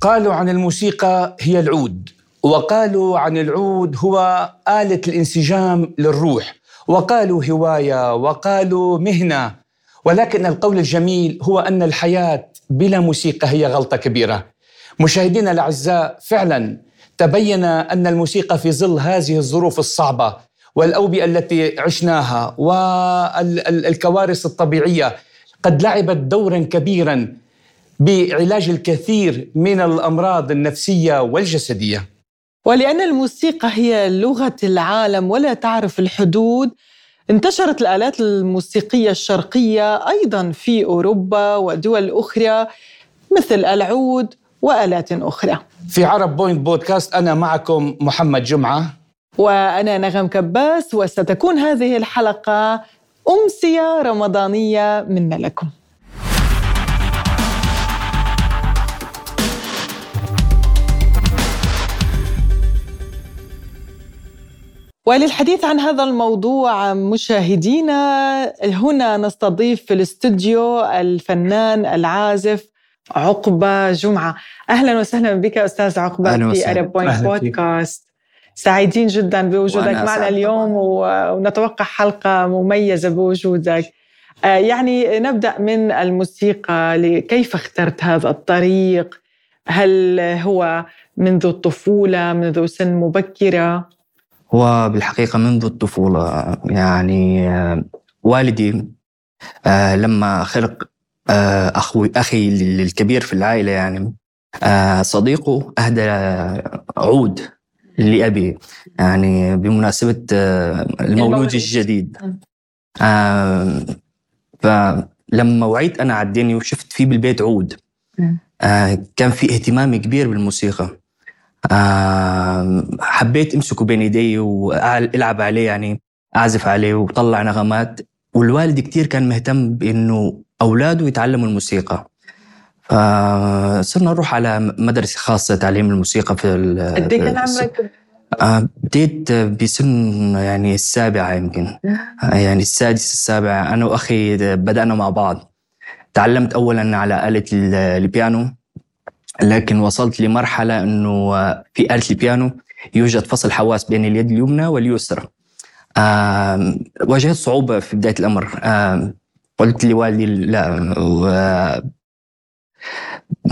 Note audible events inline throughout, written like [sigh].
قالوا عن الموسيقى هي العود وقالوا عن العود هو آلة الانسجام للروح وقالوا هواية وقالوا مهنة ولكن القول الجميل هو أن الحياة بلا موسيقى هي غلطة كبيرة. مشاهدينا الأعزاء فعلا تبين أن الموسيقى في ظل هذه الظروف الصعبة والأوبئة التي عشناها والكوارث الطبيعية قد لعبت دورا كبيرا بعلاج الكثير من الأمراض النفسية والجسدية. ولأن الموسيقى هي لغة العالم ولا تعرف الحدود انتشرت الآلات الموسيقية الشرقية أيضا في أوروبا ودول أخرى مثل العود وآلات أخرى. في عرب بوينت بودكاست أنا معكم محمد جمعة وأنا نغم كباس وستكون هذه الحلقة أمسية رمضانية منا لكم. وللحديث عن هذا الموضوع مشاهدينا هنا نستضيف في الاستوديو الفنان العازف عقبة جمعة. أهلا وسهلا بك أستاذ عقبة في أرب بوينت بودكاست سعيدين جدا بوجودك معنا اليوم ونتوقع حلقة مميزة بوجودك. آه، يعني نبدأ من الموسيقى كيف اخترت هذا الطريق؟ هل هو منذ الطفولة منذ سن مبكرة؟ هو بالحقيقة منذ الطفولة يعني آه، والدي آه، لما خلق آه، أخوي أخي الكبير في العائلة يعني صديقه أهدى عود لأبي يعني بمناسبة المولود الجديد. فلما وعيت أنا على الدنيا وشفت في بالبيت عود كان في اهتمام كبير بالموسيقى. حبيت امسكه بين ايدي والعب عليه يعني أعزف عليه وطلع نغمات. والوالد كتير كان مهتم بإنه أولاده يتعلموا الموسيقى. فصرنا نروح على مدرسة خاصة تعليم الموسيقى في قد كان عمرك؟ بديت بسن يعني السابعة يمكن. يعني السادس السابع. أنا وأخي بدأنا مع بعض. تعلمت أولا على آلة البيانو. لكن وصلت لمرحلة أنه في آلة البيانو يوجد فصل حواس بين اليد اليمنى واليسرى. واجهت صعوبة في بداية الأمر. قلت لوالدي لا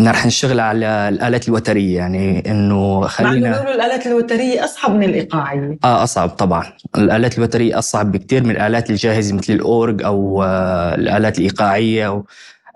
رح نشتغل على الآلات الوترية. يعني إنه خلينا مع الآلات الوترية أصعب من الإيقاعية آه أصعب طبعا. الآلات الوترية أصعب بكثير من الآلات الجاهزة مثل الأورج أو آه، الآلات الإيقاعية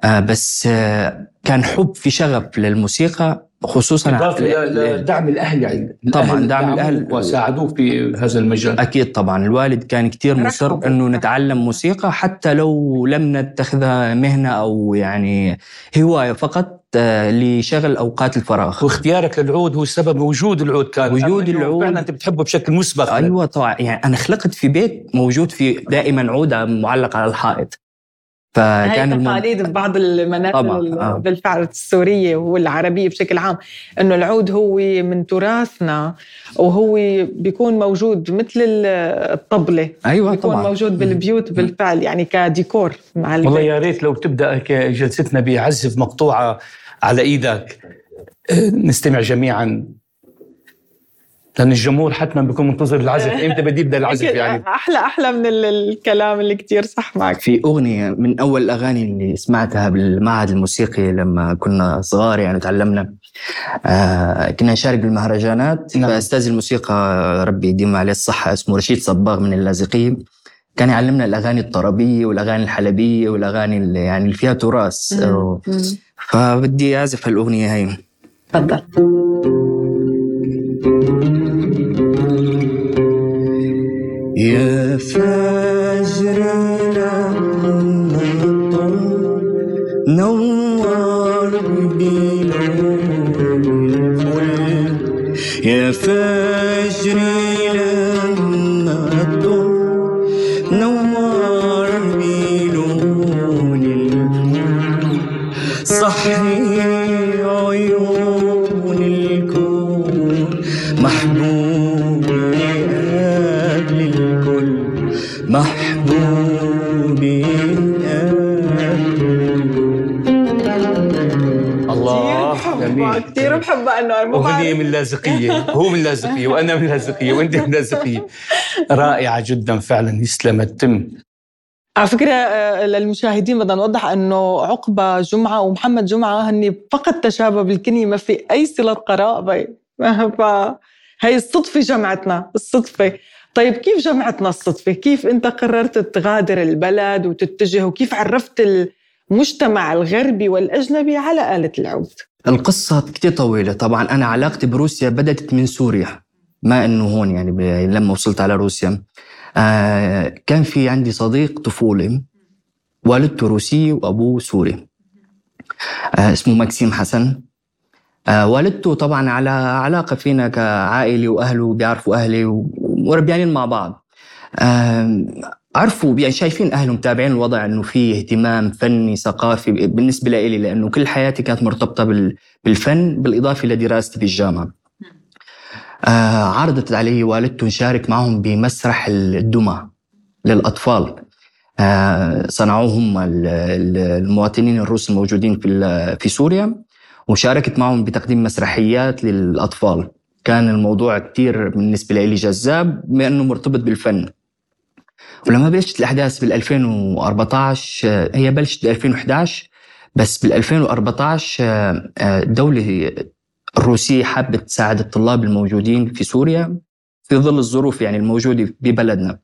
آه بس آه كان حب في شغف للموسيقى خصوصا إضافة دعم الأهل يعني. طبعا دعم الأهل. وساعدوه في هذا المجال. أكيد طبعا. الوالد كان كتير مصر أنه نتعلم موسيقى حتى لو لم نتخذها مهنة أو يعني هواية فقط آه، لشغل أوقات الفراغ. واختيارك للعود هو سبب وجود العود كان. وجود العود. فعلا أنت بتحبه بشكل مسبق. أيوه طبعا. يعني أنا خلقت في بيت موجود في دائما عودة معلقة على الحائط. فكان هي تقاليد الم... في بعض المناطق آه. بالفعل السورية والعربية بشكل عام إنه العود هو من تراثنا وهو بيكون موجود مثل الطبلة أيوه بيكون طبعا موجود بالبيوت بالفعل يعني كديكور مع البيت. والله يا ريت لو تبدا جلستنا بعزف مقطوعة على إيدك آه، نستمع جميعا لأن الجمهور حتما بيكون منتظر العزف. [laughs] إمتى بدي يبدا العزف يعني؟ أحلى أحلى من الكلام اللي كتير صح معك. في أغنية من أول الأغاني اللي سمعتها بالمعهد الموسيقي لما كنا صغار يعني تعلمنا. آه كنا نشارك بالمهرجانات. نعم. فأستاذ الموسيقى ربي يديم عليه الصحة اسمه رشيد صباغ من اللاذقيه كان يعلمنا الأغاني الطربية والأغاني الحلبية والأغاني اللي يعني اللي فيها تراث. فبدي أعزف هالأغنية هي. تفضل. يا فجر لما نور بلون الفل يا فجر بحبها إنه أغنية من لاذقية. هو من لاذقية وأنا من لاذقية وأنت من لاذقية. [laughs] رائعة جدا فعلا. يسلم التم. على فكرة آه، للمشاهدين بدنا نوضح أنه عقبة جمعة ومحمد جمعة هني فقط تشابه بالكنية ما في أي صلة قرابة [laughs] فهي الصدفة جمعتنا الصدفة. طيب كيف جمعتنا الصدفة؟ كيف أنت قررت تغادر البلد وتتجه وكيف عرفت المجتمع الغربي والأجنبي على آلة العود؟ القصة كتير طويلة. طبعا أنا علاقتي بروسيا بدأت من سوريا ما أنه هون يعني لما وصلت على روسيا. آه كان في عندي صديق طفولة والدته روسي وأبوه سوري. آه اسمه مكسيم حسن. آه والدته طبعا على علاقة فينا كعائلة وأهله بيعرفوا أهلي وربيانين مع بعض. آه عرفوا يعني شايفين أهلهم متابعين الوضع إنه في اهتمام فني ثقافي بالنسبة لي لأنه كل حياتي كانت مرتبطة بالفن بالإضافة لدراستي في الجامعة. آه عرضت علي والدته نشارك معهم بمسرح الدمى للأطفال. آه صنعوه هم المواطنين الروس الموجودين في في سوريا وشاركت معهم بتقديم مسرحيات للأطفال. كان الموضوع كثير بالنسبة لي جذاب بما إنه مرتبط بالفن. ولما بلشت الأحداث بال 2014 هي بلشت ب 2011 بس بال 2014 الدولة الروسيه حابة تساعد الطلاب الموجودين في سوريا في ظل الظروف يعني الموجودة ببلدنا.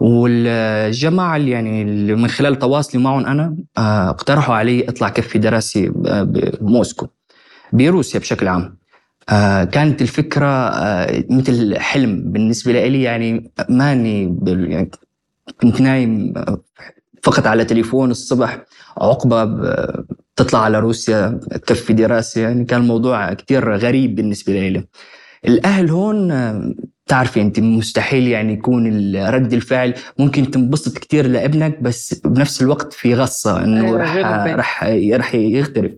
والجماعة اللي يعني اللي من خلال تواصلي معهم أنا اقترحوا علي أطلع كفي دراسي بموسكو بروسيا بشكل عام. كانت الفكرة مثل حلم بالنسبة لي يعني ماني يعني كنت نايم فقط على تليفون الصبح عقبة تطلع على روسيا تكفي دراسة يعني كان الموضوع كتير غريب بالنسبة لي. الأهل هون تعرفي أنت مستحيل يعني يكون رد الفعل ممكن تنبسط كتير لابنك بس بنفس الوقت في غصة إنه أيوة رح رح رح يغترب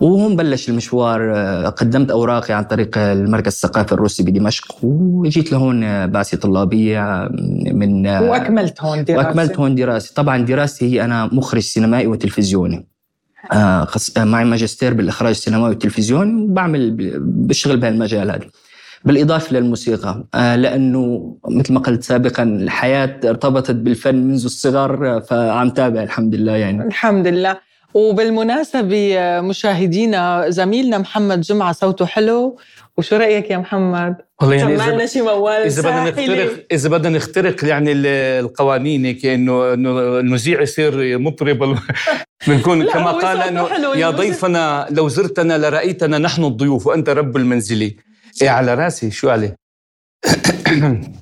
وهون بلش المشوار قدمت أوراقي عن طريق المركز الثقافي الروسي بدمشق وجيت لهون بعثة طلابية من وأكملت هون دراسة. وأكملت هون دراسة. طبعا دراستي هي أنا مخرج سينمائي وتلفزيوني. معي ماجستير بالإخراج السينمائي والتلفزيوني وبعمل بشتغل بهالمجال هذا. بالإضافة للموسيقى لأنه مثل ما قلت سابقا الحياة ارتبطت بالفن منذ الصغر فعم تابع الحمد لله يعني. الحمد لله. وبالمناسبة مشاهدينا زميلنا محمد جمعة صوته حلو. وشو رأيك يا محمد؟ والله يعني سمعنا شي موال إذا بدنا نخترق إذا بدنا نخترق يعني القوانين هيك إنه إنه المذيع يصير مطرب [laughs] بنكون كما قال إنه يا ضيفنا لو زرتنا لرأيتنا نحن الضيوف وأنت رب المنزل. إيه على رأسي شو عليه؟ [coughs]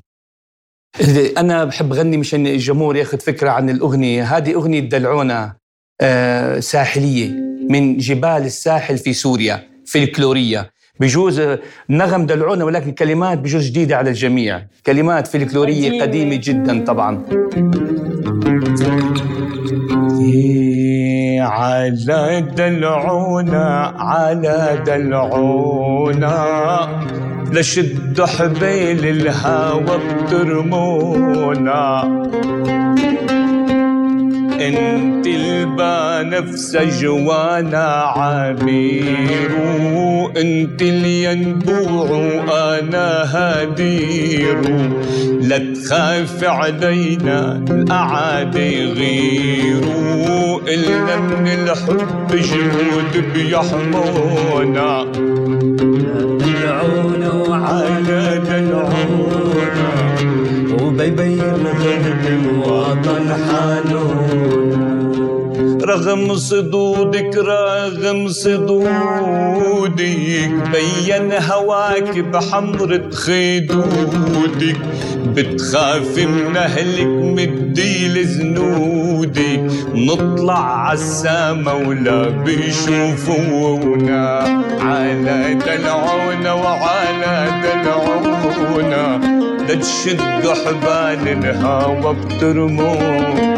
أنا بحب غني مشان الجمهور ياخذ فكرة عن الأغنية. هذه أغنية دلعونا. آه، ساحلية من جبال الساحل في سوريا فلكلورية. بجوز نغم دلعونا ولكن كلمات بجوز جديدة على الجميع. كلمات فلكلورية قديمة جدا طبعا. على دلعونا على دلعونا. لشد حبيل الهوى بترمونا. أنت البا نفس جوانا عبير أنت الينبوع وأنا هدير. لا تخاف علينا الاعادي غيروا إلنا من الحب جهود بيحمونا. دلعونا وعلى دلعونا وبيبين غرب الوطن حالونا رغم صدودك رغم صدودك بين هواك بحمرة خدودك. بتخاف من أهلك مدي لزنودك نطلع عالسما ولا بيشوفونا على دلعونا وعلى دلعونا. لتشد حبال الهوى بترمونا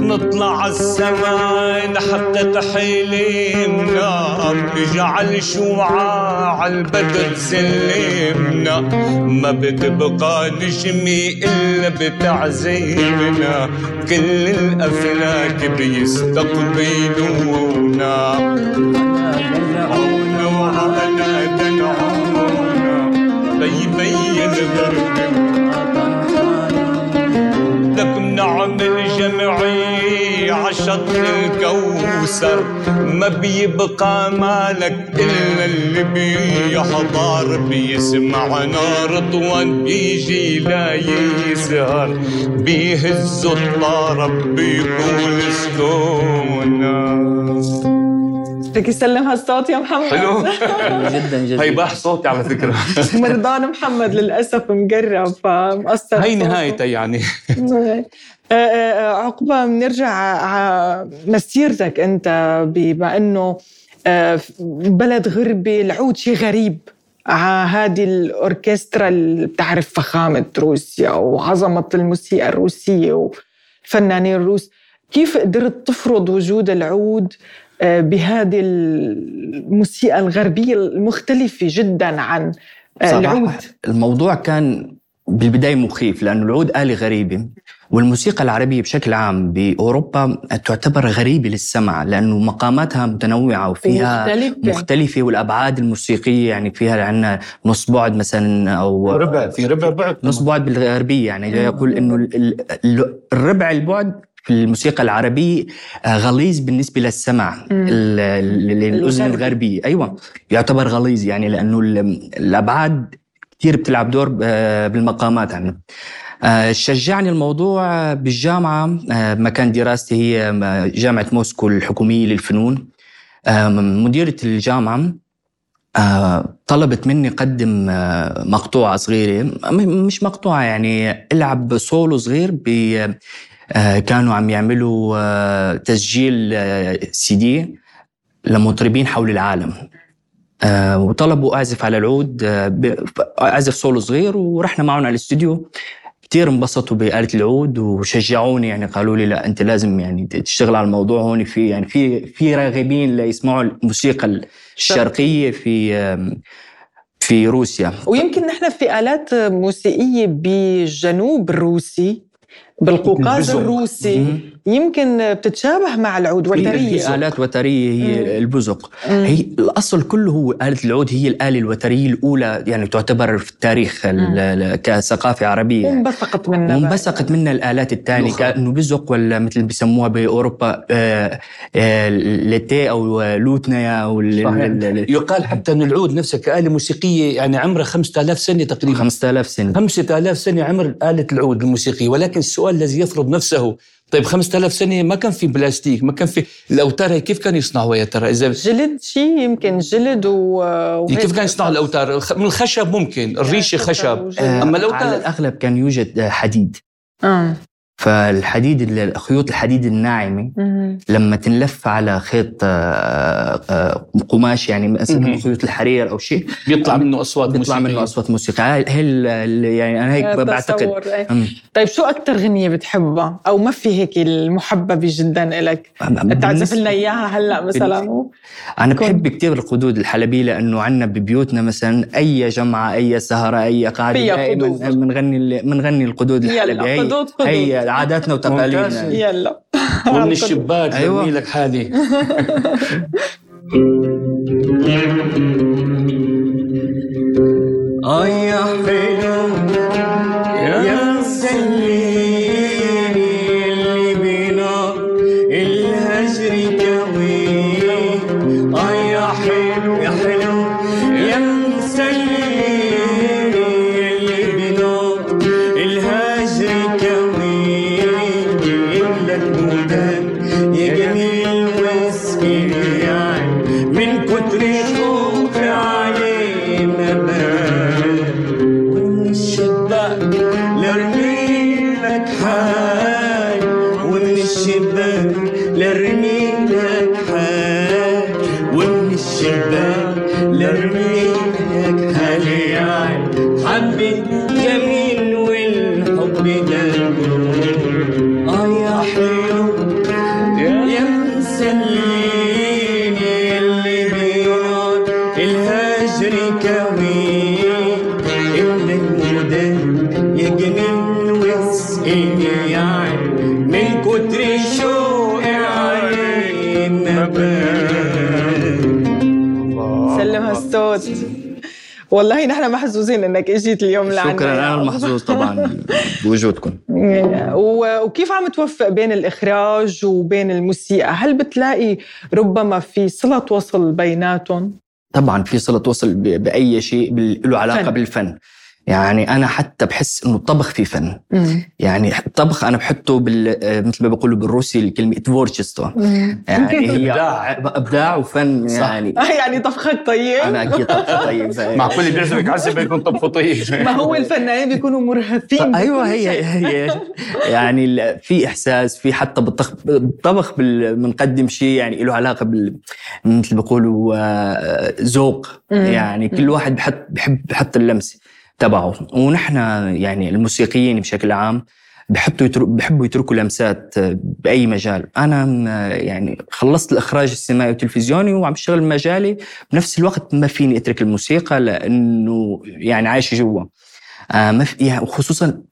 نطلع السماء نحقق حلمنا نجعل شوعة عالبدر سلمنا. ما بتبقى نجمي إلا بتعزيمنا. كل الأفلاك بيستقبلونا. نعمل الكوثر ما بيبقى مالك إلا اللي بيحضر بيسمع نار طوان بيجي لا يسهر. بيهز الطرب بيقول سكونك بدك يسلم هالصوت يا محمد؟ حلو. [laughs] جدا جدا. هي باح صوتي على فكرة. [laughs] مرضان محمد للأسف مقرب فمقصر هي. نهايتها يعني. آه، آه، عقبة بنرجع على مسيرتك أنت بما آه، بلد غربي العود شيء غريب. على هذه الأوركسترا اللي بتعرف فخامة روسيا وعظمة الموسيقى الروسية والفنانين الروس كيف قدرت تفرض وجود العود آه، بهذه الموسيقى الغربية المختلفة جدا عن آه، العود. الموضوع كان بالبداية مخيف لأنه العود آلة غريبة والموسيقى العربية بشكل عام بأوروبا تعتبر غريبة للسمع لأنه مقاماتها متنوعة وفيها مختلفة. مختلفة والأبعاد الموسيقية يعني فيها عندنا نص بعد مثلا أو ربع في ربع بعد نص بعد بالغربية يعني يقول إنه ال- ال- ال- الربع البعد في الموسيقى العربية آه، غليظ بالنسبة للسمع مم. ال- ال- الأذن الغربي. الغربية أيوة يعتبر غليظ يعني لأنه ال- الأبعاد كثير بتلعب دور آه، بالمقامات عندنا آه، شجعني الموضوع بالجامعة آه، مكان دراستي هي جامعة موسكو الحكومية للفنون مديرة الجامعة آه، طلبت مني قدم مقطوعة صغيرة مش مقطوعة يعني ألعب سولو صغير ب كانوا عم يعملوا آه، تسجيل آه، سي دي لمطربين حول العالم. آه، وطلبوا اعزف على العود آه، اعزف سولو صغير ورحنا معهم على الاستوديو. كثير انبسطوا بآلة العود وشجعوني يعني قالوا لي لا أنت لازم يعني تشتغل على الموضوع هون. في يعني في في راغبين ليسمعوا الموسيقى الشرقية في في روسيا. ويمكن نحن في آلات موسيقية بالجنوب الروسي بالقوقاز. الروسي مم. يمكن بتتشابه مع العود في وترية آلات وترية مم. هي البزق مم. هي الأصل كله هو آلة العود هي الآلة الوترية الأولى يعني تعتبر في التاريخ ال- ال- كثقافة عربية يعني. وانبثقت منها. وانبثقت منها الآلات الثانية الأخرى. كأنه بزق ولا مثل بيسموها بأوروبا آه، آه، لتيه أو لوتنيا ال- يقال حتى أن العود نفسها كآلة موسيقية يعني عمرها 5000 سنة تقريبا 5000 سنة 5000 سنة عمر آلة العود الموسيقية ولكن السؤال الذي يفرض نفسه طيب 5000 سنة ما كان في بلاستيك ما كان في الأوتار هي كيف كانوا يصنعوا يا ترى إذا جلد شيء يمكن جلد و... وهيك. كيف كانوا يصنعوا الأوتار الخ- من الخشب ممكن الريشة خشب وجلد. آه، أما لو على كان- الأغلب كان يوجد حديد آه. فالحديد ال- خيوط الحديد الناعمة مم. لما تنلف على خيط آه، آه، قماش يعني مثلا. خيوط الحرير أو شيء بيطلع منه أصوات بيطلع موسيقية منه اصوات موسيقى ال- يعني أنا هيك بعتقد إيه. طيب شو أكثر غنية بتحبها أو ما في هيك المحببة جدا إلك تعزف لنا إياها هلأ مثلا أنا بحب كثير القدود الحلبية لأنه عندنا ببيوتنا مثلا أي جمعة أي سهرة أي قاعدة. بنغني بنغني القدود الحلبية. هي عاداتنا وتقاليدنا. يلا. [laughs] ومن الشباك أيوة. لك حالي [laughs] آه يا حلو يا مسليني اللي بينا الهجر كوي يا حلو يا حلو. يا اللي بينا الهجر كوي والله نحن محظوظين إنك إجيت اليوم لعنا شكرا أنا. المحظوظ طبعا [laughs] بوجودكم وكيف عم توفق بين الإخراج وبين الموسيقى؟ هل بتلاقي ربما في صلة وصل بيناتهم؟ طبعا في صلة وصل بأي شيء له علاقة فن. بالفن يعني أنا حتى بحس إنه الطبخ في فن. يعني الطبخ أنا بحطه بال آه، مثل ما بيقولوا بالروسي الكلمة تفورتشستو يعني هي إبداع. إبداع وفن صح. يعني. [laughs] يعني طبخك طيب؟ أنا أكيد طبخ طيب. [laughs] مع كل اللي بيعزمك عزم بيكون طبخه طيب. ما هو الفنانين بيكونوا مرهفين أيوه هي. هي. يعني في إحساس في حتى بالطبخ بالطبخ بال- بنقدم شيء يعني له علاقة بال مثل ما بيقولوا آه، ذوق. مم. يعني كل واحد بحط بحب بحط اللمسة. تبعه. ونحن يعني الموسيقيين بشكل عام يترك بحبوا يتركوا لمسات بأي مجال. أنا يعني خلصت الإخراج السينمائي والتلفزيوني وعم بشتغل بمجالي بنفس الوقت ما فيني أترك الموسيقى لأنه يعني عايشة جوا. آه ما في يعني وخصوصا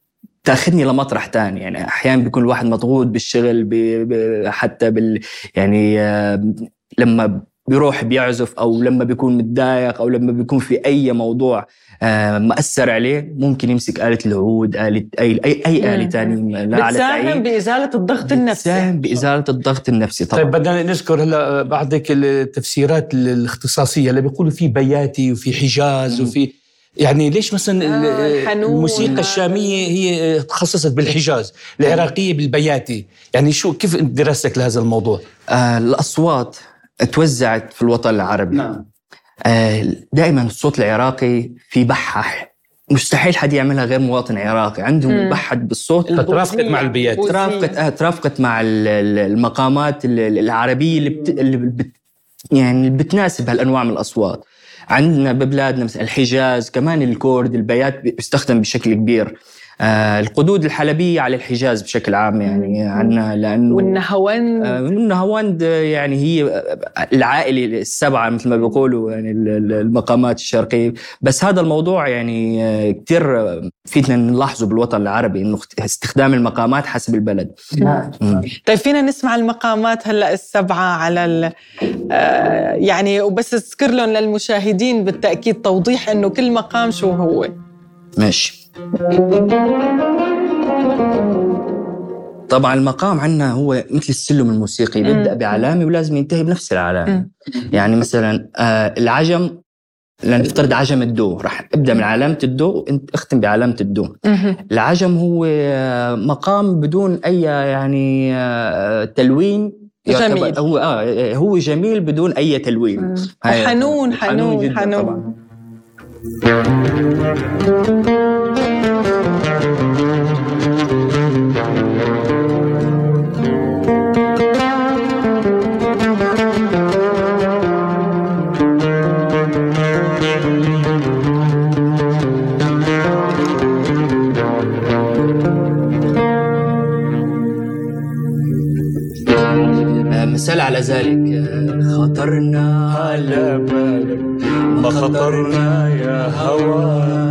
تأخذني لمطرح تاني. يعني أحيانا بيكون الواحد مضغوط بالشغل. ب... حتى بال يعني آه لما بيروح بيعزف أو لما بيكون متضايق أو لما بيكون في أي موضوع آه مأثر عليه ممكن يمسك آلة العود آلة أي أي, أي آلة مم. تانية لا على بتساهم بإزالة الضغط النفسي بتساهم بإزالة الضغط النفسي طبعا طيب بدنا نذكر هلا بعضك التفسيرات الاختصاصية اللي بيقولوا في بياتي وفي حجاز. وفي يعني ليش مثلا آه، الحنون الموسيقى. الشامية هي تخصصت بالحجاز العراقية بالبياتي يعني شو كيف دراستك لهذا الموضوع آه الأصوات توزعت في الوطن العربي. آه، دائما الصوت العراقي في بحح. مستحيل حد يعملها غير مواطن عراقي. عندهم. يبحث بالصوت. فترافقت مع البيات. بوزية. ترافقت آه ترافقت مع ال- ال- المقامات ال- ال- العربية اللي, بت... اللي بت... يعني اللي بتناسب هالأنواع من الأصوات. عندنا ببلادنا مثل الحجاز كمان الكورد البيات بيستخدم بشكل كبير. آه القدود الحلبية على الحجاز بشكل عام يعني عندنا لأنه والنهوان. آه، النهاوند يعني هي العائلة السبعة مثل ما بيقولوا يعني ال- ال- المقامات الشرقية. بس هذا الموضوع يعني آه، كتير آه، فينا نلاحظه بالوطن العربي إنه استخدام المقامات حسب البلد. مم. طيب فينا نسمع المقامات هلأ السبعة على ال آه، يعني وبس اذكر لهم للمشاهدين بالتأكيد توضيح إنه كل مقام شو هو. ماشي. طبعا المقام عندنا هو مثل السلم الموسيقي. بيبدأ بعلامة ولازم ينتهي بنفس العلامة. يعني مثلا آه، العجم لنفترض عجم الدو راح ابدأ من علامة الدو وانت أختم بعلامة الدو. العجم هو مقام بدون أي يعني آه، تلوين جميل. هو آه هو جميل بدون أي تلوين هاي- حنون حنون جداً حنون طبعاً. مثال على ذلك خطرنا على بالك ما خطرنا يا هوى.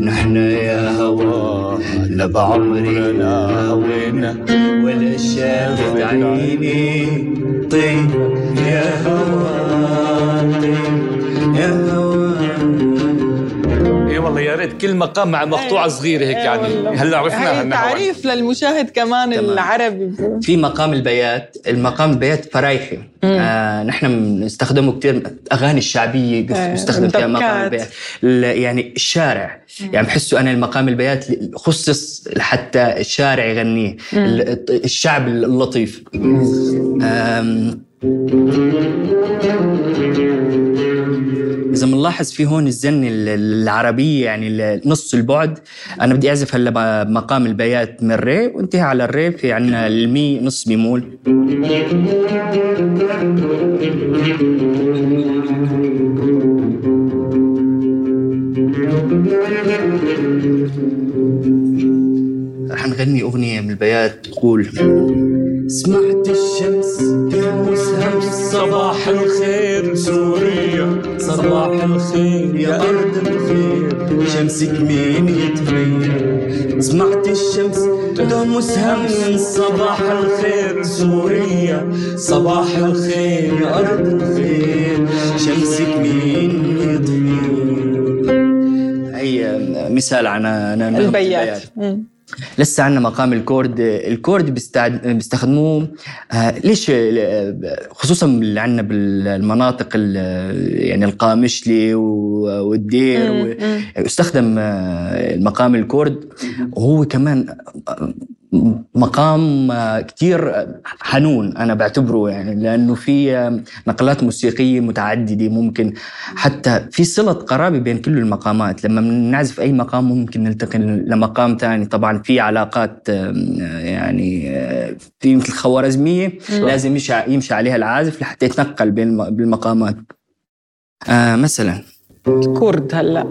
نحن يا هوى. لا بعمرنا هوينا ولا شافت عيني. طيب يا هوى طيب يا هوى. اي والله يا ريت كل مقام مع مقطوعة صغيرة هيك إيه يعني والله. هلأ عرفناها. تعريف للمشاهد كمان تمام. العربي في مقام البيات المقام البيات فرايحي. آه نحن بنستخدمه كثير اغاني الشعبية آه، بيستخدم فيها مقام. البيات. ال- يعني الشارع. يعني بحسه أنا المقام البيات خصص لحتى الشارع يغنيه. ال- الشعب اللطيف. إذا بنلاحظ في هون الزن ال- العربية يعني نص البعد أنا بدي أعزف هلأ مقام البيات من ري وانتهي على الري في عنا المي نص بيمول رح نغني أغنية من البيات تقول. سمعت الشمس تلمس همس صباح الخير سوريا. صباح الخير يا أرض الخير. شمسك مين يتغير. سمعت الشمس تلمس همس صباح الخير سوريا. صباح الخير يا أرض الخير. شمسك مين يتغير. هي مثال عن أنا البيات. لسه عندنا مقام الكورد الكورد. بيستخدموه آه ليش آه، خصوصا اللي عندنا بالمناطق ال- يعني القامشلي والدير. يستخدم آه، المقام الكورد وهو كمان مقام آه، كتير حنون أنا بعتبره يعني لأنه في آه، نقلات موسيقية متعددة ممكن حتى في صله قرابة بين كل المقامات. لما بنعزف أي مقام ممكن ننتقل لمقام ثاني طبعا في علاقات آه، يعني آه، في مثل خوارزمية لازم يمشي عليها العازف لحتى يتنقل بين الم- بالمقامات. آه مثلا. كرد هلأ.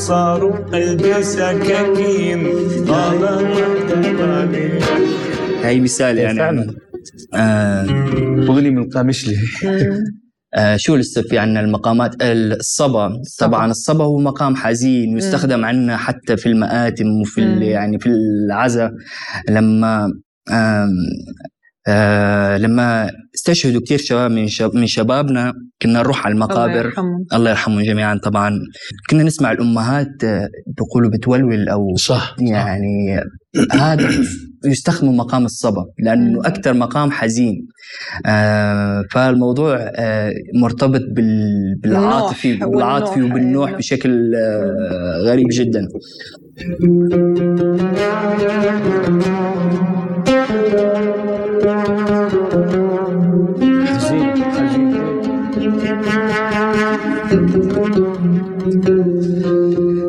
صاروا قلبي سكاكين ضلالي هاي مثال يعني. فعلا. آه اغنيه من قامشلي [laughs] آه شو لسه في عنا المقامات؟ الصبا. طبعا الصبا هو مقام حزين ويستخدم عنا حتى في المآتم وفي. يعني في العزاء. لما آه لما استشهدوا كثير شباب من شب من شبابنا كنا نروح على الله المقابر. يرحمه الله يرحمهم جميعا طبعا. كنا نسمع الأمهات بيقولوا بتولول أو صح يعني هذا يستخدموا مقام الصبا لأنه. أكثر مقام حزين. آه فالموضوع آه مرتبط بال بالعاطفي بالعاطفي وبالنوح أيوة. بشكل آه غريب جدا.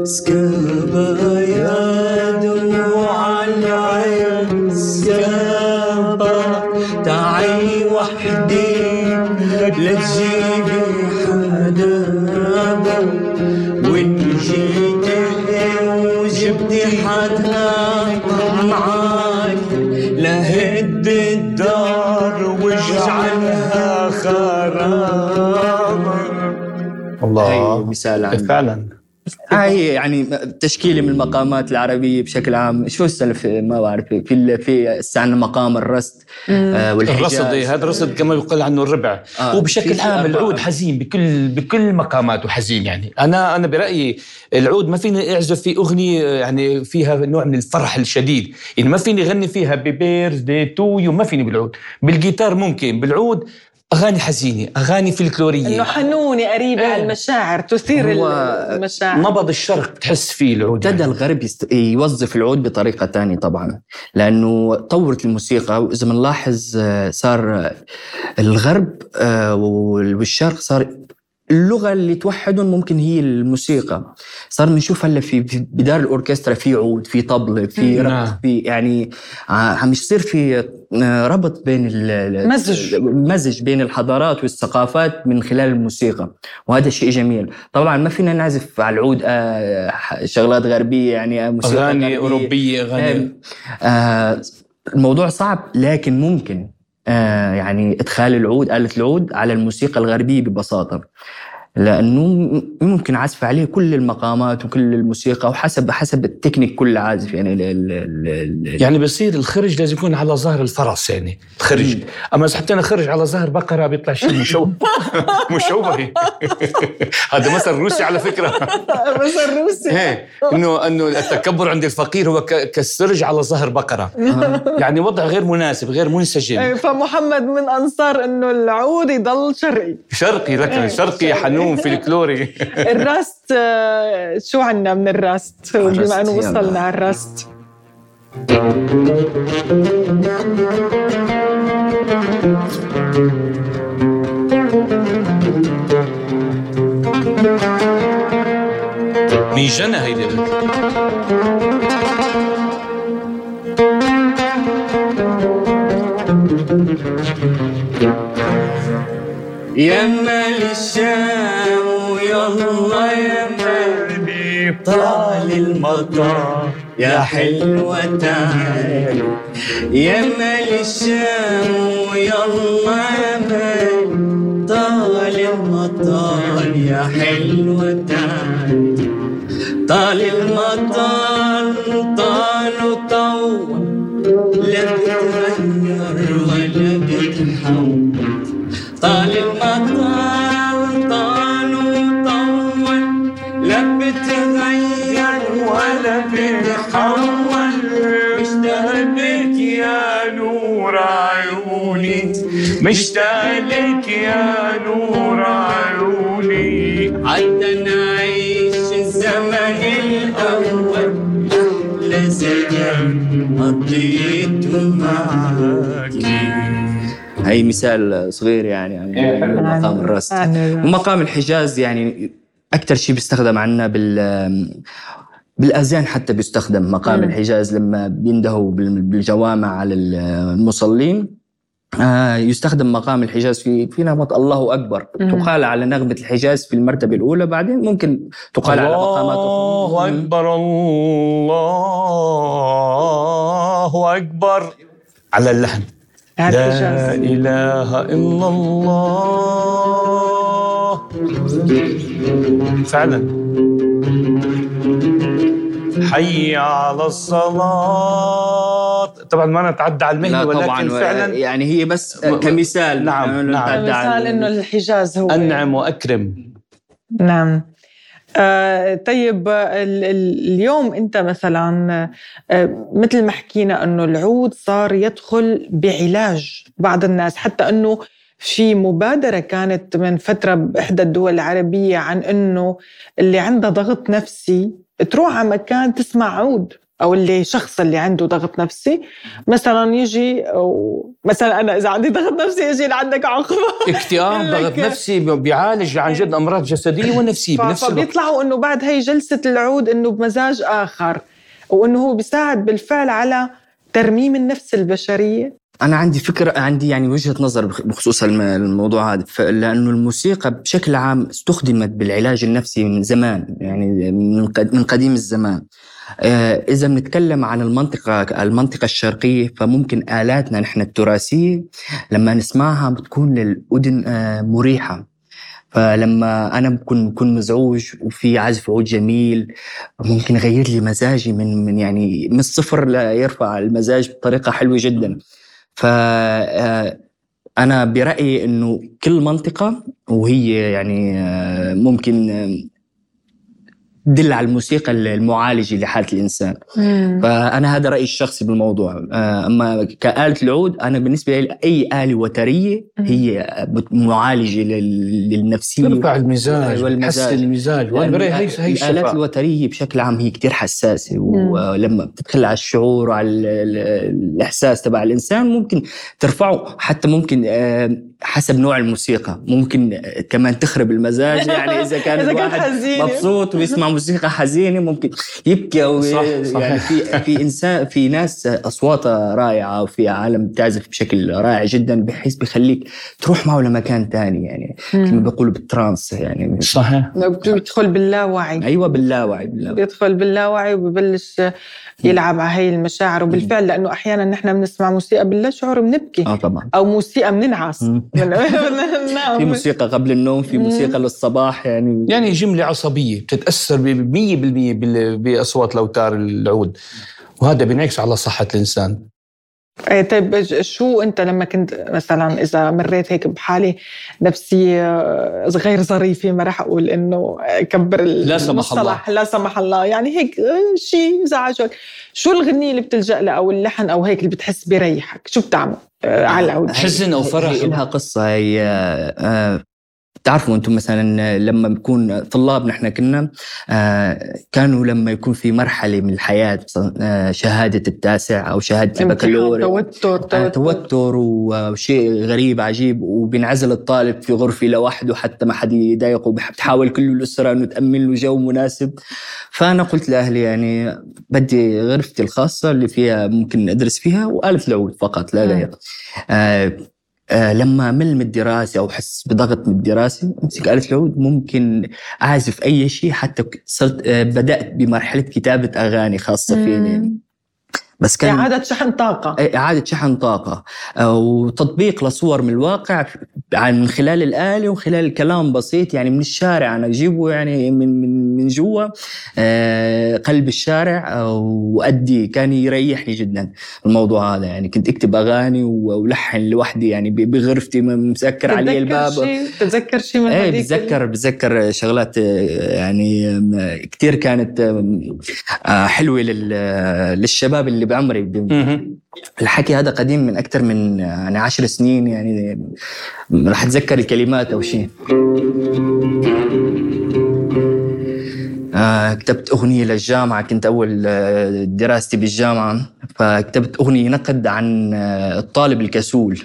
سكابة يا دموع العين تعي وحدي لا تجيبي حدا وإن جيتي وجبتي حدا معاك لهد الدار واجعلها خراب الله. مثال عن فعلا. هاي يعني تشكيله من المقامات العربية بشكل عام. شو السلف؟ ما بعرف. في في استعنا مقام الرست آه والحجاز. الراست إيه، هذا الراست كما يقال عنه الربع. آه، وبشكل عام. العود حزين بكل بكل مقاماته حزين يعني. أنا أنا برأيي العود ما فيني أعزف في أغنية يعني فيها نوع من الفرح الشديد. يعني ما فيني أغني happy birthday to you ما فيني بالعود. بالجيتار ممكن. بالعود أغاني حزينة أغاني إنه فلكلوريه حنونه قريبة إيه. على المشاعر تثير المشاعر نبض الشرق تحس فيه العود ابتدى يعني. الغرب يست... يوظف العود بطريقة تانية طبعا لأنه طورت الموسيقى وإذا بنلاحظ آه، صار الغرب آه، وال- والشرق صار اللغة اللي توحدهم ممكن هي الموسيقى صار بنشوف هلا في بدار الأوركسترا في عود في طبلة في نعم. رقص في يعني ع- عم يصير في آه، ربط بين مزج. مزج بين الحضارات والثقافات من خلال الموسيقى وهذا شيء جميل طبعا ما فينا نعزف على العود آه، شغلات غربية يعني آه، موسيقى أغاني. أوروبية أغاني آه الموضوع صعب لكن ممكن آه يعني إدخال العود آلة العود على الموسيقى الغربية ببساطة. لأنه ممكن عزف عليه كل المقامات وكل الموسيقى وحسب حسب التكنيك كل عازف. يعني ال ال ال ال يعني بصير الخرج لازم يكون على ظهر الفرس يعني. الخرج أما إذا حطينا خرج على ظهر بقرة بيطلع شيء مشوه. [laughs] مشوه. [laughs] هذا مثل روسي على فكرة. [laughs] بس الروسي إيه انه إنه التكبر عند الفقير هو ك- كالسرج على ظهر بقرة. يعني وضع غير مناسب غير منسجم. إيه، فمحمد من أنصار إنه العود يضل شرقي. شرقي لكن شرقي حنون فلكلوري [laughs] الراست آه، شو عنا من الراست؟ بما إنه. وصلنا على الراست. من جنى هيدي يا مال الشام ويلا يا مربي طال المطار يا حلوة تعالي يا مال الشام ويلا يا مال طال المطار يا حلوة تعالي طال المطار طال وطول لا بتغير ولا بتحول طال المطار طال وطول لا بتغير ولا بتحول مشتاق لك يا نور عيوني مشتاق لك يا نور عيوني. عدنا نعيش الزمن الأول أحلى زمان قضيته معاكي هي مثال صغير يعني عن مقام الرست ومقام الحجاز يعني أكثر شيء بيستخدم عندنا بال بالأذان حتى بيستخدم مقام مم. الحجاز لما بيندهوا بال- بالجوامع على المصلين. آه، يستخدم مقام الحجاز في في نغمة الله أكبر. مم. تقال على نغمة الحجاز في المرتبة الأولى بعدين ممكن تقال على مقامات الله. أكبر الله أكبر. على اللحن. لا إله إلا الله. فعلا. حي على الصلاة. طبعا ما نتعدى على المهنة لا ولكن طبعا فعلا يعني هي بس كمثال. نعم، يعني نعم. مثال إنه الحجاز هو. أنعم وأكرم. نعم. آه طيب ال- ال- اليوم انت مثلا آه مثل ما حكينا إنه العود صار يدخل بعلاج بعض الناس حتى إنه في مبادرة كانت من فترة بإحدى الدول العربية عن إنه اللي عنده ضغط نفسي تروح على مكان تسمع عود. أو اللي شخص اللي عنده ضغط نفسي. مثلا يجي أو مثلا أنا إذا عندي ضغط نفسي يجي لعندك عقبة. اكتئاب [laughs] ضغط نفسي بيعالج عن جد أمراض جسدية ونفسية ف- بنفس الوقت. فبيطلعوا إنه بعد هي جلسة العود إنه بمزاج آخر وإنه هو بيساعد بالفعل على ترميم النفس البشرية. أنا عندي فكرة عندي يعني وجهة نظر بخ- بخصوص الم- الموضوع هذا. لأنه الموسيقى بشكل عام استخدمت بالعلاج النفسي من زمان يعني من قديم الزمان. آه، إذا بنتكلم عن المنطقة المنطقة الشرقية فممكن آلاتنا نحن التراثية لما نسمعها بتكون للأذن آه، مريحة. فلما أنا بكون بكون مزعوج وفي عزف عود جميل ممكن يغير لي مزاجي من من يعني من الصفر ليرفع المزاج بطريقة حلوة جدا. ف آه، أنا برأيي إنه كل منطقة وهي يعني ممكن آه، تدل على الموسيقى المعالجة لحالة الإنسان. فأنا هذا رأيي الشخصي بالموضوع. آه، أما كآلة العود أنا بالنسبة لي أي آلة وترية هي بت- معالجة لل- للنفسية. ترفع المزاج والمزاج. تحسن المزاج. وأنا هي هي الآلات الشفاء. الوترية بشكل عام هي كتير حساسة ولما بتدخل على الشعور وعلى ال- ال- الإحساس تبع الإنسان ممكن ترفعه حتى ممكن آه، حسب نوع الموسيقى. ممكن آه، كمان تخرب المزاج يعني إذا كان [laughs] إذا كان. مبسوط ويسمع موسيقى حزينة ممكن يبكي أو صح، يعني صحيح. في في إنسان في ناس أصواتها رائعة وفي عالم بتعزف بشكل رائع جدا بحيث بيخليك تروح معه لمكان تاني يعني. كما بيقولوا بالترانس يعني. صحيح. بيدخل باللاوعي. أيوه باللاوعي باللاوعي. بيدخل باللاوعي وببلش يلعب على هي المشاعر. وبالفعل لأنه أحيانا نحن بنسمع موسيقى باللا شعور بنبكي آه طبعا. أو موسيقى بننعس. [laughs] في موسيقى قبل النوم في موسيقى للصباح يعني. يعني جملة عصبية بتتأثر ب 100% بال- بأصوات الأوتار العود. وهذا بينعكس على صحة الإنسان. إيه طيب شو أنت لما كنت مثلا إذا مريت هيك بحالة نفسية آه، غير ظريفة ما راح أقول إنه كبر لا سمح المصطلح لا سمح الله. يعني هيك آه، شيء زعجك. شو الغنية اللي بتلجأ لها أو اللحن أو هيك اللي بتحس بريحك؟ شو بتعمل؟ آه، على العود. حزن أو فرح؟ هي لها قصة. هي آه، تعرفوا أنتم مثلا لما بيكون طلاب نحن كنا آه، كانوا لما يكون في مرحلة من الحياة آه، شهادة التاسع أو شهادة البكالوريا. توتر آه، توتر. توتر وشيء غريب عجيب وبينعزل الطالب في غرفة لوحده حتى ما حد يضايقه بتحاول كل الأسرة أنه تأمن له جو مناسب. فأنا قلت لأهلي يعني بدي غرفتي الخاصة اللي فيها ممكن أدرس فيها وآلة العود فقط لا. غير آه لما مل من الدراسة أو أحس بضغط من الدراسة أمسك آلة العود ممكن أعزف أي شيء حتى صرت آه بدأت بمرحلة كتابة أغاني خاصة فيني. بس كان إعادة شحن طاقة. إعادة شحن طاقة. آه، وتطبيق لصور من الواقع عن من خلال الآلة ومن خلال كلام بسيط يعني من الشارع أنا أجيبه يعني من من من جوا آه، قلب الشارع آه، وأدي كان يريحني جدا الموضوع هذا. يعني كنت أكتب أغاني ولحن لوحدي يعني بغرفتي مسكر علي الباب. شيء؟ تتذكر شيء من إيه بتذكر بتذكر شغلات يعني كثير كانت لل- للشباب اللي بعمري. الحكي هذا قديم من أكثر من يعني عشر سنين يعني راح أتذكر الكلمات أو شيء آه كتبت أغنية للجامعة كنت أول آه، دراستي بالجامعة فكتبت أغنية نقد عن آه، الطالب الكسول.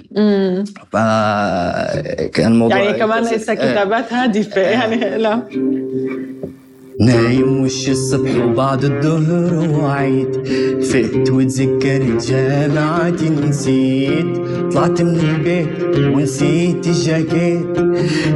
فكان الموضوع يعني كمان ليس آه. كتابات هادفة يعني لا نايم وش الصبح وبعد الظهر وعيت فقت وتذكرت جامعتي نسيت. طلعت من البيت ونسيت الجاكيت.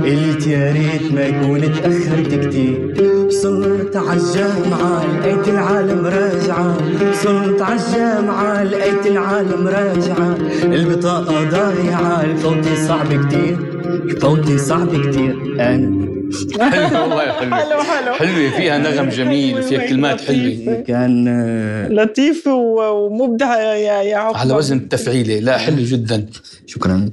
قلت يا ريت ما كنت تأخرت كتير. صرت عالجامعة لقيت العالم راجعة. صرت عالجامعة لقيت العالم راجعة. البطاقة ضايعة الفوتي صعب كتير. الفوتي صعب كتير. أنا حلو والله حلو حلو حلو. حلوة فيها نغم جميل فيها كلمات حلوة. كان آه، لطيف و- ومبدع يا يا عقبة على وزن التفعيلة. لا حلو جدا. شكرا.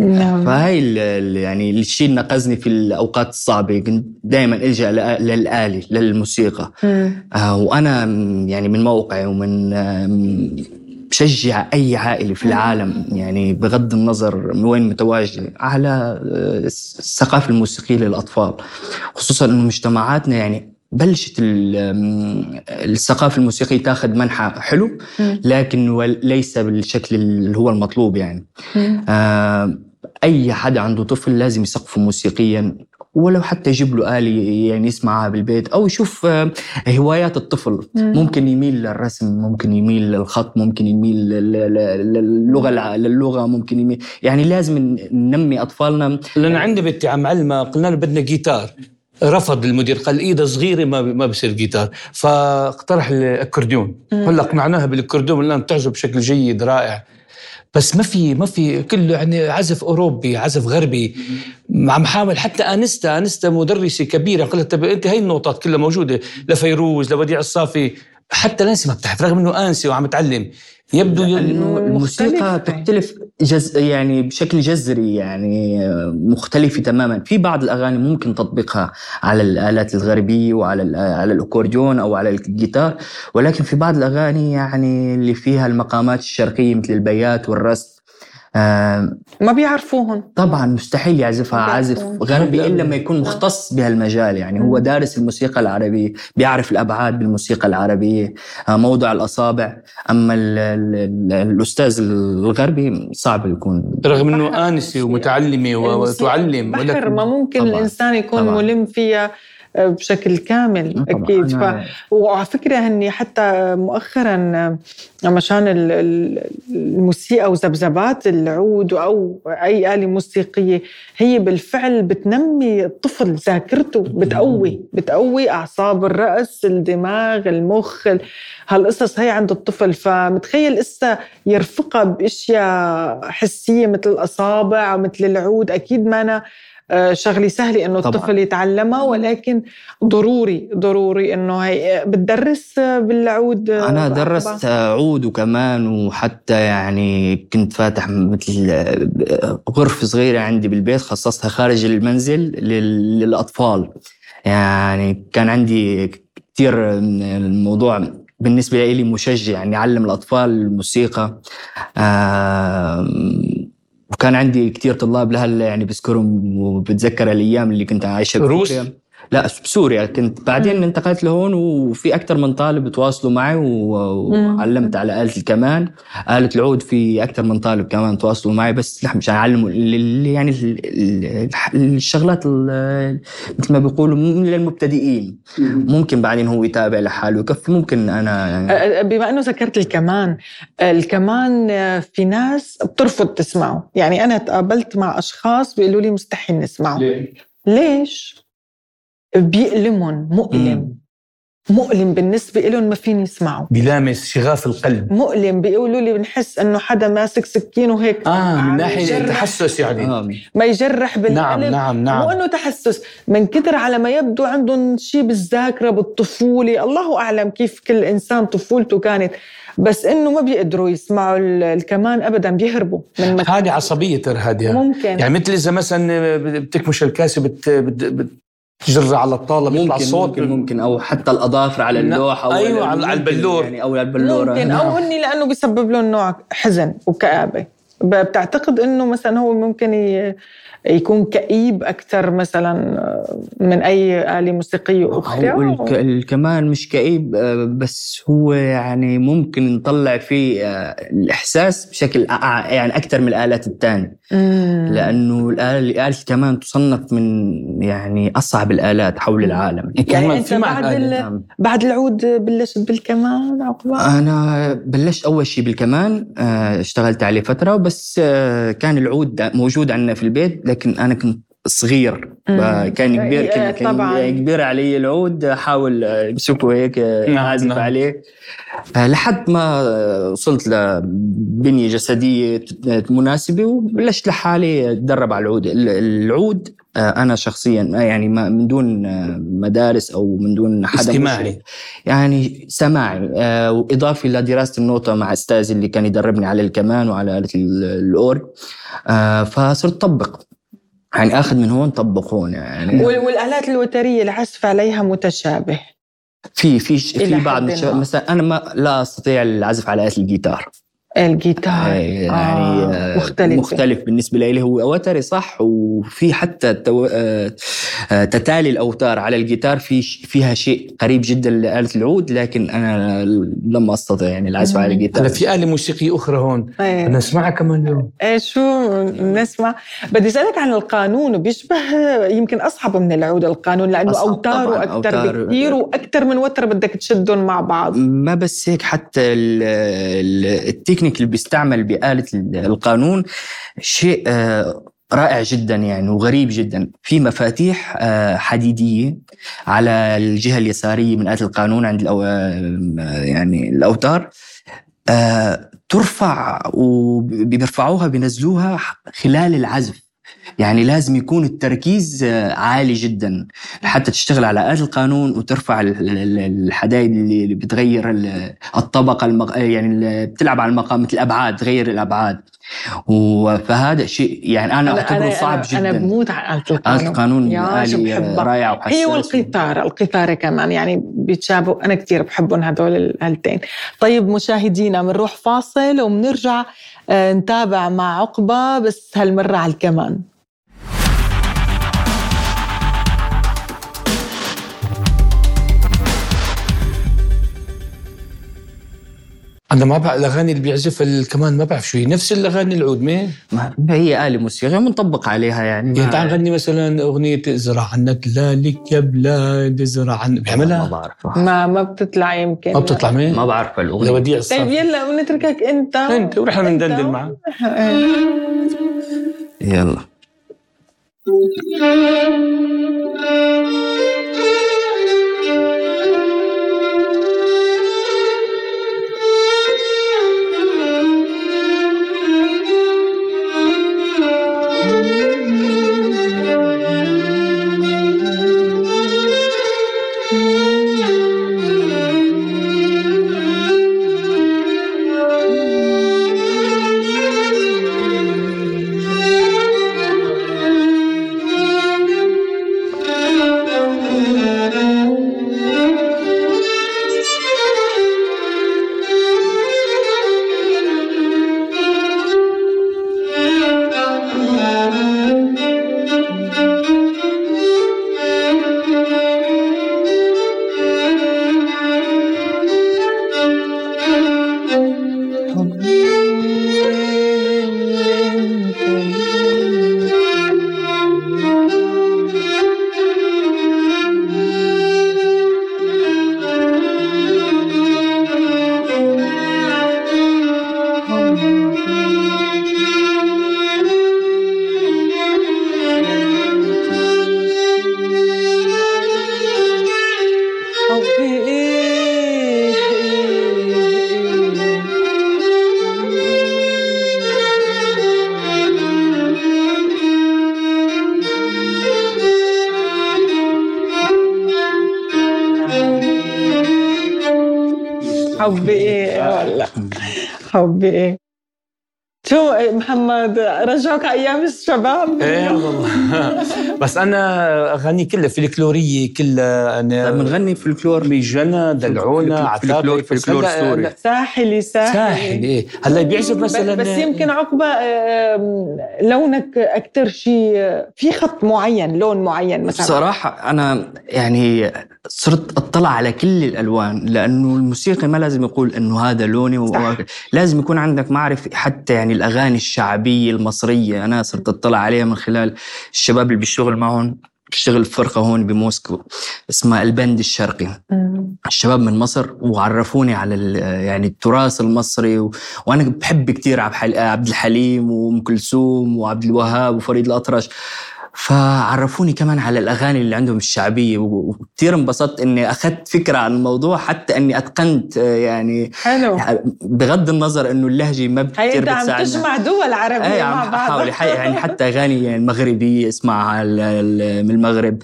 نعم. ال- يعني الشيء اللي نقزني في الأوقات الصعبة. كنت دائما إلجأ للآلة للموسيقى. آه وأنا يعني من موقعي ومن آم، بشجع أي عائلة في العالم يعني بغض النظر من وين متواجدة على آه، الثقافة الموسيقية للأطفال خصوصا إنه مجتمعاتنا يعني بلشت الثقافة الموسيقية تاخذ منحى حلو. لكن ليس بالشكل اللي هو المطلوب يعني. آه، أي حدا عنده طفل لازم يثقفه موسيقيا ولو حتى يجيب له آلة يعني يسمعها بالبيت أو يشوف آه، هوايات الطفل. مم. ممكن يميل للرسم ممكن يميل للخط ممكن يميل لل- لل- للغة للغة ممكن يميل. يعني لازم ننمي أطفالنا. لأن عندي بنتي عم علمها قلنا له بدنا جيتار. رفض المدير قال إيده صغيرة ما ما بصير جيتار. فاقترح الأكورديون. هلأ اقنعناها بالأكورديون قلنا بتعزف بشكل جيد رائع. بس ما في ما في كله يعني عزف أوروبي عزف غربي. عم حاول حتى أنستا أنستا مدرسة كبيرة. قلت طب إنت هي النوتات كلها موجودة لفيروز لوديع الصافي. حتى نانسي ما بتعرف رغم إنه آنسي وعم تعلم. يبدو الموسيقى. تختلف جز يعني بشكل جذري يعني مختلفة تماما في بعض الأغاني ممكن تطبيقها على الآلات الغربية وعلى ال- على الأكورديون أو على الجيتار ولكن في بعض الأغاني يعني اللي فيها المقامات الشرقية مثل البيات والرست آه، ما بيعرفوهم طبعا مستحيل يعزفها عازف. غربي إلا لما يكون مختص بهالمجال. يعني هو دارس الموسيقى العربيه بيعرف الأبعاد بالموسيقى العربية آه، موضع الأصابع. أما ال ال ال الأستاذ الغربي صعب يكون. رغم إنه انسه ومتعلمة وتعلم بحر ما ممكن طبعاً. الإنسان يكون طبعاً. ملم فيها. بشكل كامل طبعاً. أكيد. ف... وعلى فكرة هني حتى مؤخرا مشان ال- ال- الموسيقى وذبذبات العود أو أي آلة موسيقية هي بالفعل بتنمي الطفل ذاكرته بتقوي بتقوي أعصاب الرأس الدماغ المخ ال- هالقصص هي عند الطفل. فمتخيل إسا يرفقها بأشياء حسية مثل الأصابع مثل العود؟ أكيد ما أنا آه، شغلة سهلة إنه. الطفل يتعلمها ولكن ضروري ضروري إنه هي بتدرس بالعود أنا بعقبة؟ درست عود وكمان وحتى يعني كنت فاتح مثل غرفة صغيرة عندي بالبيت خصصتها خارج المنزل لل- للأطفال يعني كان عندي كثير الموضوع بالنسبة لي مشجع اني اعلم الأطفال الموسيقى آم، وكان كان عندي كثير طلاب لهلا يعني بذكرهم وبتذكر الأيام اللي كنت عايشها روس؟ لا بسوريا كنت بعدين انتقلت لهون وفي أكثر من طالب تواصلوا معي. وعلمت على آلة الكمان. آلة العود في أكثر من طالب كمان تواصلوا معي بس لا مش أعلموا اللي يعني ال- ال- الشغلات ال- مثل ما بيقولوا من للمبتدئين ممكن بعدين هو يتابع لحاله ويكفي. ممكن أنا يعني بما إنه ذكرت الكمان الكمان في ناس بترفض تسمعه. يعني أنا تقابلت مع أشخاص بيقولوا لي مستحيل نسمعه. ليش؟ بيألمهم مؤلم. مؤلم بالنسبة لهم ما فيني اسمعه بلامس شغاف القلب. مؤلم بيقولوا لي بنحس إنه حدا ماسك سكين وهيك. آه من يجرح- تحسس يعني. آه. ما يجرح بالقلب. نعم نعم مو نعم. إنه تحسس. من كثر على ما يبدو عندهم شيء بالذاكرة بالطفولة. الله أعلم كيف كل إنسان طفولته كانت. بس إنه ما بيقدروا يسمعوا ال- الكمان ابدا بيهربوا من هذه عصبية ترى هذه. ممكن. يعني مثل إذا مثلا بتكمش الكاسة بت بت بتجر على الطاولة بيطلع ممكن صوت. ممكن ممكن. أو حتى الأظافر على نعم. اللوح أو أيوة، على- البلور. يعني أو على البلوره ممكن. أو اني لأنه بيسبب لهم نوع حزن وكآبة. بتعتقد إنه مثلا هو ممكن ي- يكون كئيب أكثر مثلا من أي آلة موسيقية أخرى هو الك- الكمان مش كئيب آه، بس هو يعني ممكن نطلع فيه آه، الإحساس بشكل يعني أكثر من الآلات الثانية مم. لأنه الآلة آلة الكمان تصنف من يعني أصعب الآلات حول العالم يعني معك بعد. ال- نعم. بعد العود بلشت بالكمان عقبة أنا بلشت أول شيء بالكمان آه، اشتغلت عليه فترة بس آه، كان العود موجود عندنا في البيت لكن أنا كنت صغير. كان كبير إيه، كان, كان طبعاً. كبير علي العود احاول امسكه هيك نعم، اعزف نعم. عليه آه، لحد ما وصلت لبنيه جسدية مناسبة وبلشت لحالي أتدرب على العود ال- العود آه، أنا شخصيا يعني ما من دون آه، مدارس أو من دون حدا استماعي. يعني سماعي آه، وإضافي لدراسه النوتة مع استاذي اللي كان يدربني على الكمان وعلى آلة ال- الأورج آه، فصرت طبق يعني اخذ من هون طبق هون يعني وال- والآلات الوترية العزف عليها متشابه في في في بعض. مثلا أنا ما لا أستطيع العزف على آلة الجيتار الجيتار. يعني آه، آه، مختلفة. مختلف بالنسبة لي. هو وتري صح وفي حتى تو... آه، آه، تتالي الأوتار على الجيتار. في فيها شيء قريب جدا لآلة العود لكن أنا لم أستطع يعني العزف على آلة الجيتار. في آلة موسيقية أخرى هون. إيه. نسمعها كمان اليوم. إيه شو نسمع؟ بدي أسألك عن القانون بيشبه يمكن أصعب من العود القانون لأنه اوتاره أكثر أوتار. بكثير وأكثر من وتر بدك تشدهم مع بعض. ما بس هيك حتى ال- ال- التكنيك اللي بيستعمل بآلة القانون شيء آه، رائع جدا يعني وغريب جدا. في مفاتيح آه، حديدية على الجهة اليسارية من آلة القانون عند الأو... آه، يعني الأوتار ترفع وبيرفعوها بينزلوها خلال العزف. يعني لازم يكون التركيز آه، عالي جدا. حتى تشتغل على آلة القانون وترفع ال- ال- الحدايد اللي بتغير ال- الطبقة المق... يعني بتلعب على المقام مثل الأبعاد تغير الأبعاد. و- فهذا شيء يعني أنا أعتبره صعب أنا, جدا. أنا بموت على القانون. القانون بحبها. رائعة وحساسة. هي والقيثارة القيثارة كمان. يعني بيتشابهوا أنا كتير بحبهم هدول الآلتين طيب مشاهدينا بنروح فاصل وبنرجع آه، نتابع مع عقبة بس هالمرة على الكمان. أنا ما بعرف الأغاني اللي بيعزفها كمان ما بعرف شو هي نفس الأغاني العود ما هي؟ آلة موسيقية بنطبق عليها يعني. يعني تعال نغني مثلا أغنية ازرع تلالك يا بلاد ازرع عنا ما بيعملها بعرفها ما ما بتطلع يمكن. ما بتطلع مين؟ ما بعرف ولا الأغنية وديع طيب يلا بنتركك أنت. أنت ورحنا أنت. بندندن معه إيه. يلا. حبي إيه. شو محمد رجعك أيام الشباب. إيه والله. [laughs] بس أنا اغاني كلها فلكلوريه كلها أنا بنغني فلكلور ميجنى دلعونا فلكلور فلكلور سوري ساحلي ساحلي. ساحل إيه. هلا بيعجب مثلا بس يمكن عقبة آم، لونك أكثر شيء في خط معين لون معين مثلا. بصراحة أنا يعني صرت أطلع على كل الألوان لأنه الموسيقى ما لازم يقول إنه هذا لوني و... لازم يكون عندك معرفة حتى يعني الأغاني الشعبية المصرية. أنا صرت أطلع عليها من خلال الشباب اللي بيشتغل معهم بشتغل في فرقة هون بموسكو اسمها البند الشرقي مم. الشباب من مصر وعرفوني على يعني التراث المصري و... وأنا بحب كثير عبد الحليم وأم كلثوم وعبد الوهاب وفريد الأطرش فعرفوني كمان على الأغاني اللي عندهم الشعبية وكثير انبسطت إني أخذت فكرة عن الموضوع حتى إني أتقنت آه، يعني حلو. بغض النظر إنه اللهجة ما كثير أنت عم بتساعدنا. تجمع دول عربية إيه مع عم بعض. احاول حي- يعني [laughs] حتى أغاني يعني مغربيه اسمعها من المغرب.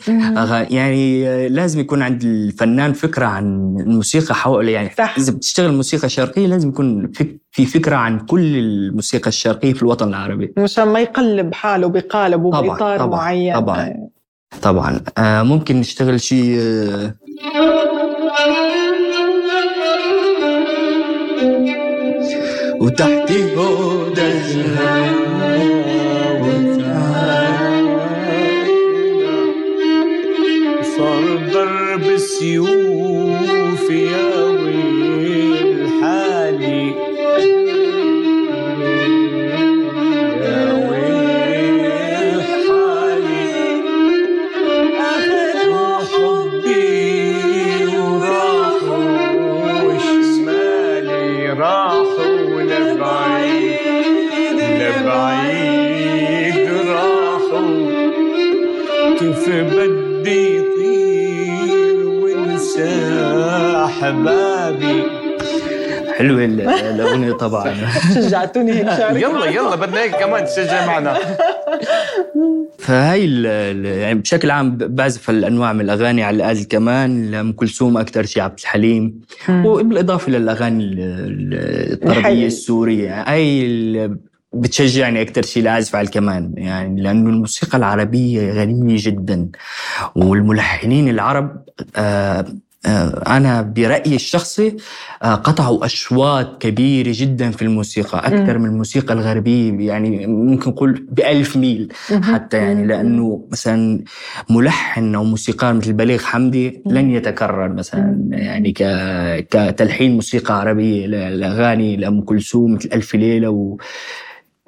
يعني لازم يكون عند الفنان فكرة عن الموسيقى حول يعني صح. إذا بتشتغل موسيقى شرقية لازم يكون فك- في فكرة عن كل الموسيقى الشرقية في الوطن العربي. مشان ما يقلب حاله بقالب طبعاً، وبإطار طبعاً، معين. طبعاً. طبعا. آه ممكن نشتغل شيء آه وتحت هدى صار ضرب سيوف يا احبابي حلوة ال- الأغنية طبعا. [laughs] شجعتوني هيك يلا يلا بدنا هيك كمان تشجع معنا. فهي يعني بشكل عام بعزف الأنواع من الأغاني على الآلة الكمان لأم كلثوم أكثر شيء عبد الحليم. وبالإضافة للأغاني ال- ال- الحقيقية. الطربيه السورية. اللي بتشجعني أكثر شيء لأعزف على الكمان. يعني لأنه الموسيقى العربية غنية جدا. والملحنين العرب آه، أنا برأيي الشخصي آه، قطعوا أشواط كبيرة جدا في الموسيقى أكثر من الموسيقى الغربية يعني ممكن نقول بألف ميل حتى يعني لأنه مثلا ملحن أو موسيقار مثل بليغ حمدي لن يتكرر مثلا يعني. كتلحين موسيقى عربية ل- لأغاني لأم كلثوم مثل ألف ليلة و...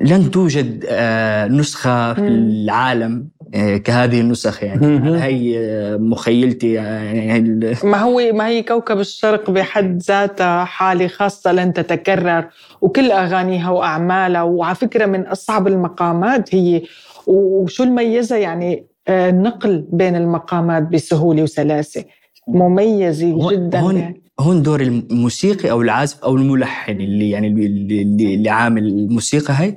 لن توجد آه، نسخة في. العالم آه، كهذه النسخ يعني. هي آه، مخيلتي يعني [laughs] ما هو ما هي كوكب الشرق بحد ذاتها حالة خاصة لن تتكرر وكل أغانيها وأعمالها وعلى فكرة من أصعب المقامات هي وشو الميزة يعني النقل بين المقامات بسهولة وسلاسة مميزة هون- جدا هون يعني. هون دور الموسيقي أو العازف أو الملحن اللي يعني اللي, اللي, اللي عامل الموسيقى هاي.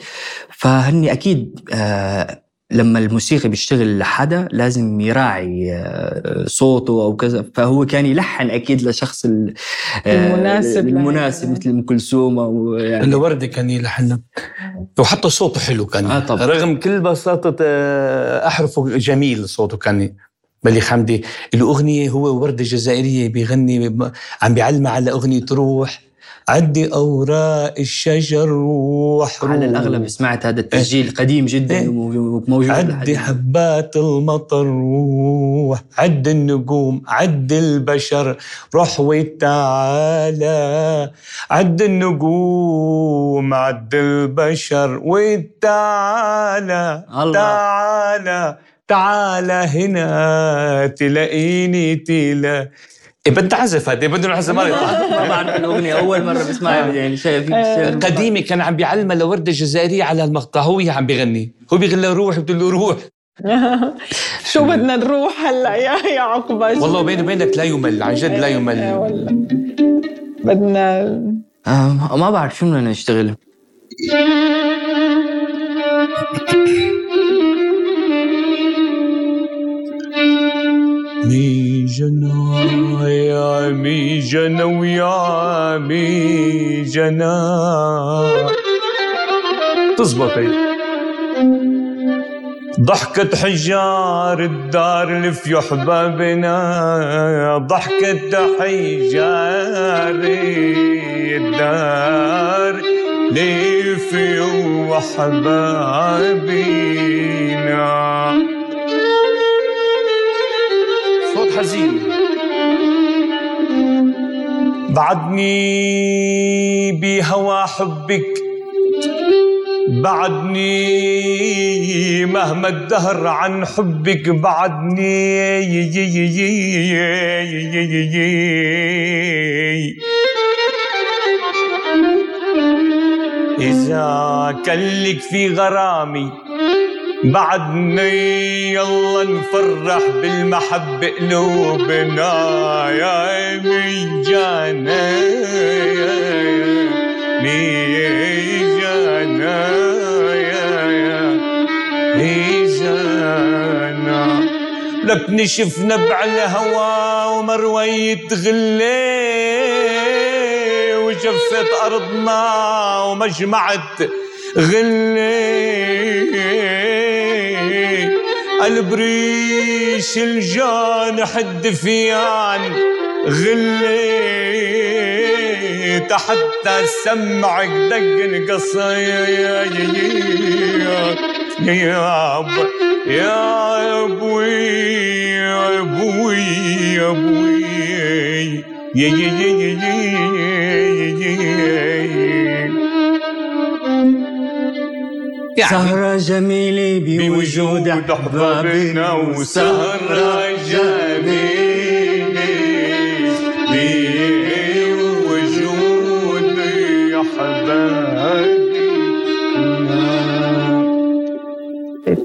فهني أكيد آه لما الموسيقي بيشتغل لحدا لازم يراعي آه صوته أو كذا. فهو كان يلحن أكيد لشخص آه، المناسب. المناسب مثل أم كلثوم أو يعني. انه وردة كان يلحن. وحتى صوته حلو كان. آه طبعاً. رغم كل بساطة آه، أحرفه جميل صوته كان. بليغ حمدي له أغنية هو وردة جزائرية بيغني عم بيعلم على أغنية روح عدي أوراق الشجر روح على روح. الاغلب سمعت هذا التسجيل قديم جدا إيه. وموجود عد لحد- حبات المطر روح عد النجوم عد البشر روح وتعالى عد النجوم عد البشر وتعالى الله. تعالى تعالى هنا تلاقيني تلا. إيه بدي اعزف هذه بدي نعزف ما مرة بعرف الاغنيه أول مرة بسمعها يعني شايف قديمة كان عم بيعلمها لوردة جزائرية على المقطع هو عم بيغني. هو بيغني له روح بتقول له روح. شو بدنا نروح هلا يا يا عقبة؟ والله بيني وبينك لا يمل عن جد لا إيه يمل. والله. بدنا آه ما بعرف شو بدنا نشتغل. مي جنى يا مي جنى ويا مي جنان تزبط ضحكة حجار الدار اللي في حبابنا ضحكة حجار الدار اللي في وحبابنا حزين بعدني بهوى حبك بعدني مهما الدهر عن حبك بعدني إذا كلك في غرامي بعدني يلا نفرح بالمحبة قلوبنا يا من جانا. جانا. يا جانا. لك نشفنا بعالهوى ومروية غلي وجفت أرضنا ومجمعت غلي. البريش الجانح الدفيان غلي حتى سمعك دق قصير يا أب يا أبوي يا أبوي يا أبوي. يا يا يا يا يعني سهرة جميلة بوجود بوجود أحبابنا وسهرة جميلة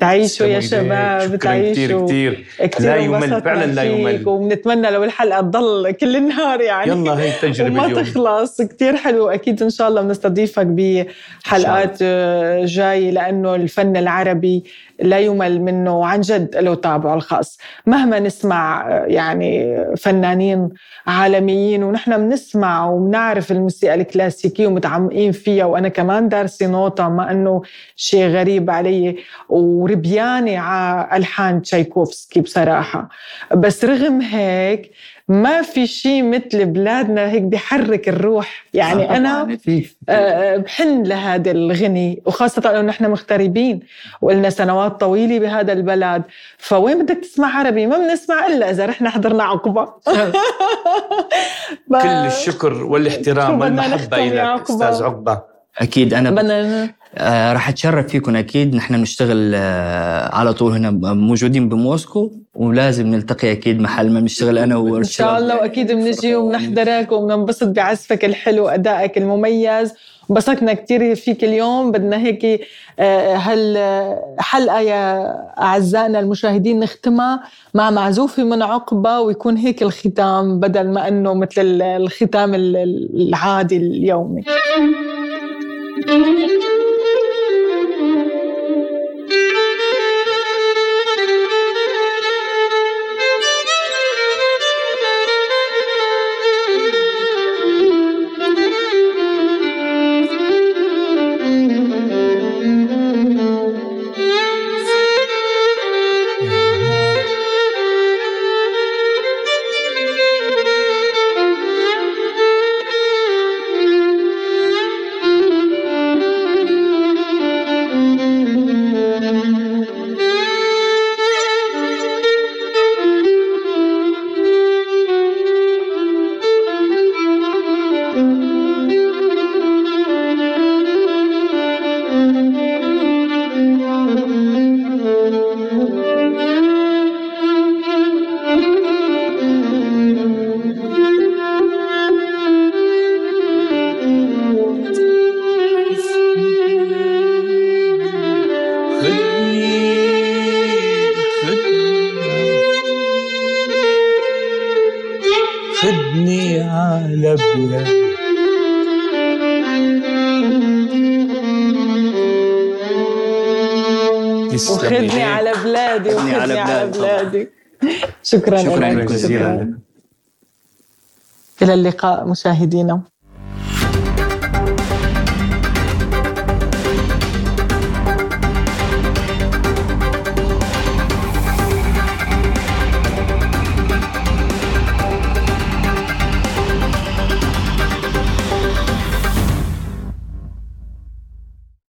تعيشوا يا شباب تعيشوا. كتير. كتير لا يمل فعلا لا يمل. وبنتمنى لو الحلقة تضل كل النهار يعني. يلا هي التجربة وما اليوم. تخلص. كتير حلو. أكيد إن شاء الله بنستضيفك بحلقات آه، جاي لأنه الفن العربي لا يمل منه وعن جد له طابعه الخاص. مهما نسمع آه، يعني فنانين عالميين ونحن بنسمع وبنعرف الموسيقى الكلاسيكية ومتعمقين فيها وأنا كمان دارسة نوطة ما أنه شيء غريب علي. وربيانة على ألحان تشايكوفسكي بصراحة. بس رغم هيك ما في شيء مثل بلادنا هيك بيحرك الروح. يعني [laughs] آه، أنا طبعاً، في آه، بحن لهذا الغني وخاصة أنه نحن مغتربين وإلنا سنوات طويلة بهذا البلد. فوين بدك تسمع عربي؟ ما بنسمع إلا إذا رحنا حضرنا عقبة. [laughs] كل الشكر والإحترام [laughs] والمحبة لك؟ أستاذ عقبة. أكيد أنا بدنا آه راح أتشرف فيكم أكيد. نحن بنشتغل آه على طول هنا موجودين بموسكو ولازم نلتقي أكيد محل ما بنشتغل أنا وأرشاد. شاء الله وأكيد بنجي [laughs] وبنحضرك وبننبسط بعزفك الحلو وأدائك المميز. انبسطنا كثير فيك اليوم. بدنا هيك آه، هالحلقة يا أعزائنا المشاهدين نختمها مع معزوفة من عقبة ويكون هيك الختام بدل ما أنه مثل الختام العادي اليومي. Müzik شكرا شكراً. جزيلاً. إلى اللقاء مشاهدينا